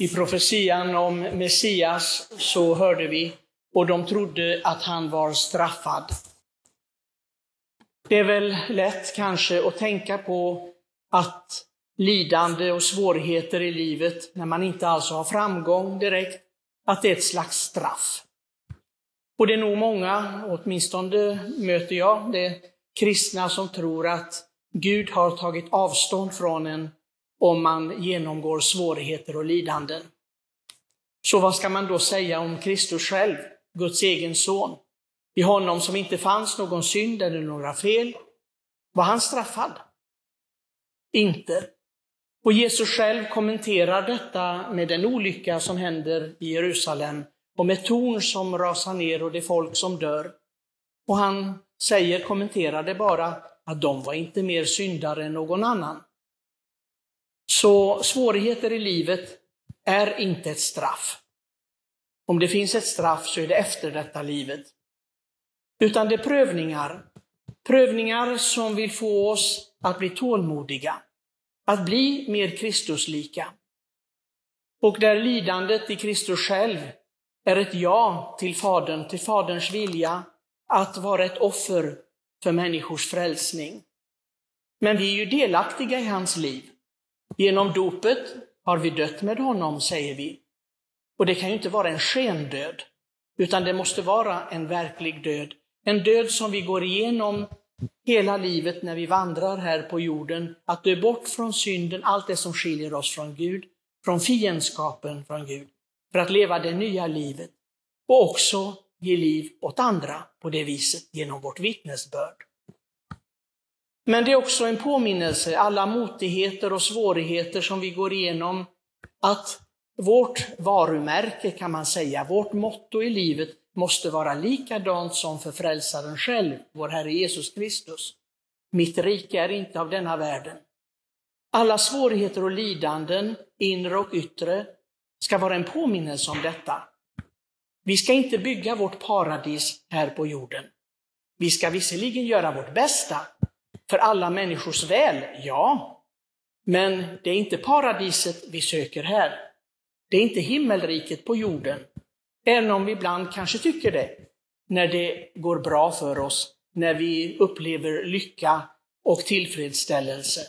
I profetian om Messias så hörde vi, och de trodde att han var straffad. Det är väl lätt kanske att tänka på att lidande och svårigheter i livet, när man inte alls har framgång direkt, att det är ett slags straff. Och det är nog många, åtminstone möter jag det, kristna som tror att Gud har tagit avstånd från en om man genomgår svårigheter och lidanden. Så vad ska man då säga om Kristus själv, Guds egen son? I honom som inte fanns någon synd eller några fel. Var han straffad? Inte. Och Jesus själv kommenterar detta med den olycka som händer i Jerusalem och med torn som rasar ner och det folk som dör. Och han säger, kommenterar det bara, att de var inte mer syndare än någon annan. Så svårigheter i livet är inte ett straff. Om det finns ett straff så är det efter detta livet. Utan det är prövningar. Prövningar som vill få oss att bli tålmodiga, att bli mer Kristuslika. Och där lidandet i Kristus själv är ett ja till Fadern, till Faderns vilja att vara ett offer för människors frälsning. Men vi är ju delaktiga i hans liv. Genom dopet har vi dött med honom, säger vi. Och det kan ju inte vara en skendöd, utan det måste vara en verklig död. En död som vi går igenom hela livet när vi vandrar här på jorden, att dö bort från synden, allt det som skiljer oss från Gud, från fiendskapen från Gud, för att leva det nya livet och också ge liv åt andra på det viset genom vårt vittnesbörd. Men det är också en påminnelse, alla motigheter och svårigheter som vi går igenom, att vårt varumärke kan man säga, vårt motto i livet måste vara likadant som för frälsaren själv, vår Herre Jesus Kristus. Mitt rike är inte av denna världen. Alla svårigheter och lidanden, inre och yttre, ska vara en påminnelse om detta. Vi ska inte bygga vårt paradis här på jorden. Vi ska visserligen göra vårt bästa för alla människors väl, ja. Men det är inte paradiset vi söker här. Det är inte himmelriket på jorden, även om vi ibland kanske tycker det, när det går bra för oss, när vi upplever lycka och tillfredsställelse.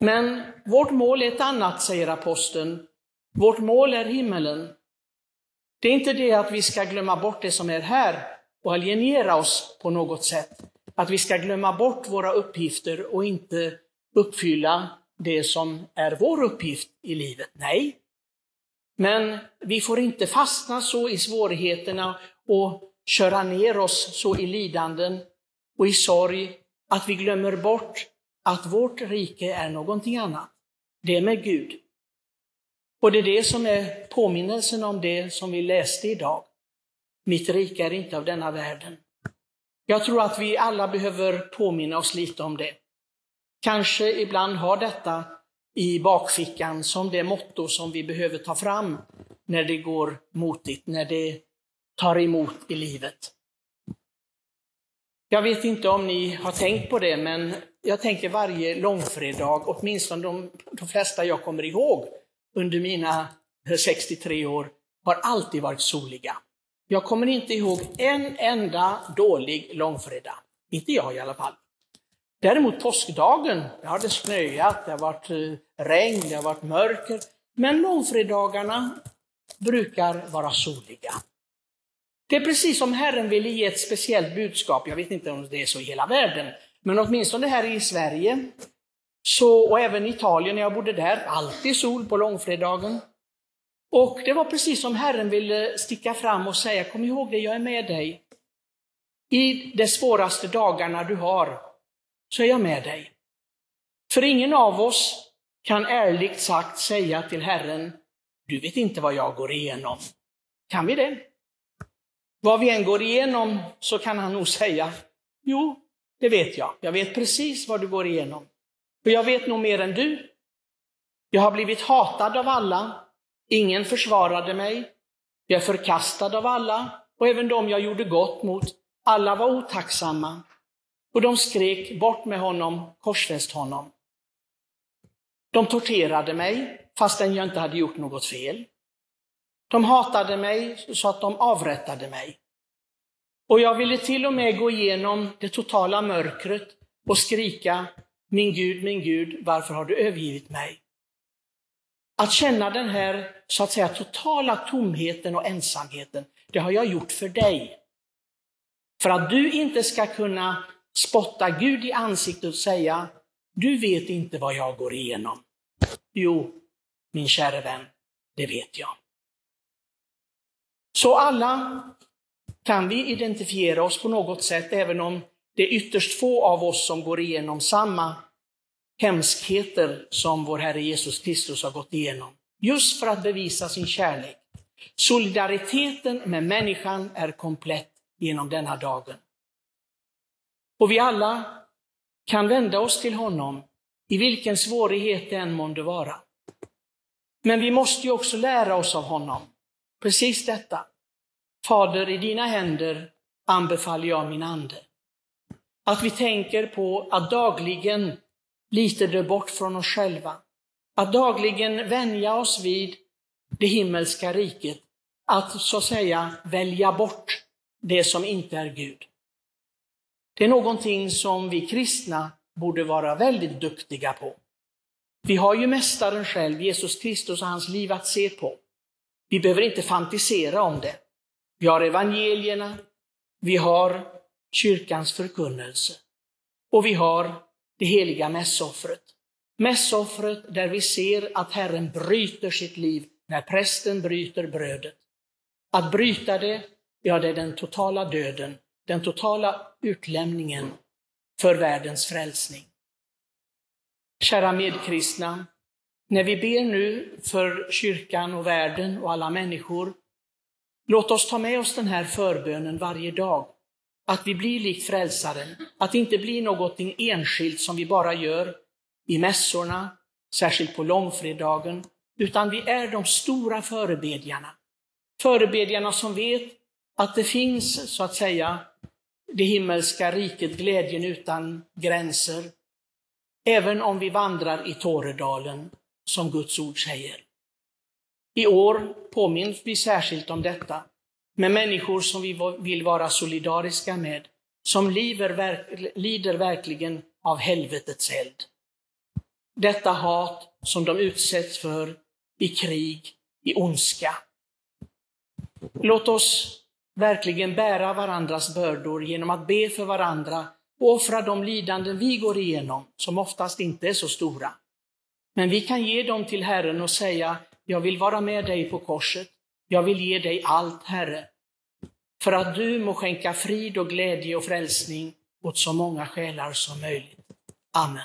Men vårt mål är ett annat, säger aposteln. Vårt mål är himmelen. Det är inte det att vi ska glömma bort det som är här och alienera oss på något sätt. Att vi ska glömma bort våra uppgifter och inte uppfylla det som är vår uppgift i livet. Nej. Men vi får inte fastna så i svårigheterna och köra ner oss så i lidanden och i sorg att vi glömmer bort att vårt rike är någonting annat. Det är med Gud. Och det är det som är påminnelsen om det som vi läste idag. Mitt rike är inte av denna världen. Jag tror att vi alla behöver påminna oss lite om det. Kanske ibland har detta i bakfickan som det motto som vi behöver ta fram när det går motigt, när det tar emot i livet. Jag vet inte om ni har tänkt på det, men jag tänker varje långfredag, åtminstone de, de flesta jag kommer ihåg under mina eh, 63 år, har alltid varit soliga. Jag kommer inte ihåg en enda dålig långfredag. Inte jag i alla fall. Däremot påskdagen, det har det snöat, det har varit eh, regn, det har varit mörker. Men långfredagarna brukar vara soliga. Det är precis som Herren ville ge ett speciellt budskap. Jag vet inte om det är så i hela världen, men åtminstone här i Sverige så, och även i Italien när jag bodde där, alltid sol på långfredagen. Och det var precis som Herren ville sticka fram och säga, kom ihåg det, jag är med dig. I de svåraste dagarna du har, så är jag med dig. För ingen av oss kan ärligt sagt säga till Herren, du vet inte vad jag går igenom. Kan vi det? Vad vi än går igenom så kan han nog säga, jo, det vet jag. Jag vet precis vad du går igenom. För jag vet nog mer än du. Jag har blivit hatad av alla, Ingen försvarade mig. Jag är förkastad av alla och även de jag gjorde gott mot. Alla var otacksamma och de skrek bort med honom, korsfäst honom. De torterade mig. fastän jag inte hade gjort något fel. De hatade mig så att de avrättade mig. Och jag ville till och med gå igenom det totala mörkret och skrika, min Gud, min Gud, varför har du övergivit mig? Att känna den här, så att säga, totala tomheten och ensamheten, det har jag gjort för dig. För att du inte ska kunna spotta Gud i ansiktet och säga, du vet inte vad jag går igenom. Jo, min kära vän, det vet jag. Så alla kan vi identifiera oss på något sätt, även om det är ytterst få av oss som går igenom samma hemskheter som vår Herre Jesus Kristus har gått igenom. Just för att bevisa sin kärlek. Solidariteten med människan är komplett genom denna dagen. Och vi alla kan vända oss till honom i vilken svårighet det än månde vara. Men vi måste ju också lära oss av honom. Precis detta. Fader, i dina händer anbefaller jag min ande. Att vi tänker på att dagligen lite bort från oss själva. Att dagligen vänja oss vid det himmelska riket. Att så att säga välja bort det som inte är Gud. Det är någonting som vi kristna borde vara väldigt duktiga på. Vi har ju Mästaren själv, Jesus Kristus och hans liv att se på. Vi behöver inte fantisera om det. Vi har evangelierna, vi har kyrkans förkunnelse och vi har det heliga mässoffret. Mässoffret där vi ser att Herren bryter sitt liv när prästen bryter brödet. Att bryta det, ja det är den totala döden, den totala utlämningen för världens frälsning. Kära medkristna, när vi ber nu för kyrkan och världen och alla människor, låt oss ta med oss den här förbönen varje dag. Att vi blir likt frälsaren, att det inte blir något enskilt som vi bara gör i mässorna, särskilt på långfredagen, utan vi är de stora förebedjarna. Förebedjarna som vet att det finns, så att säga, det himmelska riket, glädjen utan gränser, även om vi vandrar i Tåredalen, som Guds ord säger. I år påminns vi särskilt om detta, med människor som vi vill vara solidariska med, som lider, lider verkligen av helvetets eld. Detta hat som de utsätts för i krig, i ondska. Låt oss verkligen bära varandras bördor genom att be för varandra och offra de lidanden vi går igenom, som oftast inte är så stora. Men vi kan ge dem till Herren och säga, jag vill vara med dig på korset. Jag vill ge dig allt, Herre, för att du må skänka frid och glädje och frälsning åt så många själar som möjligt. Amen.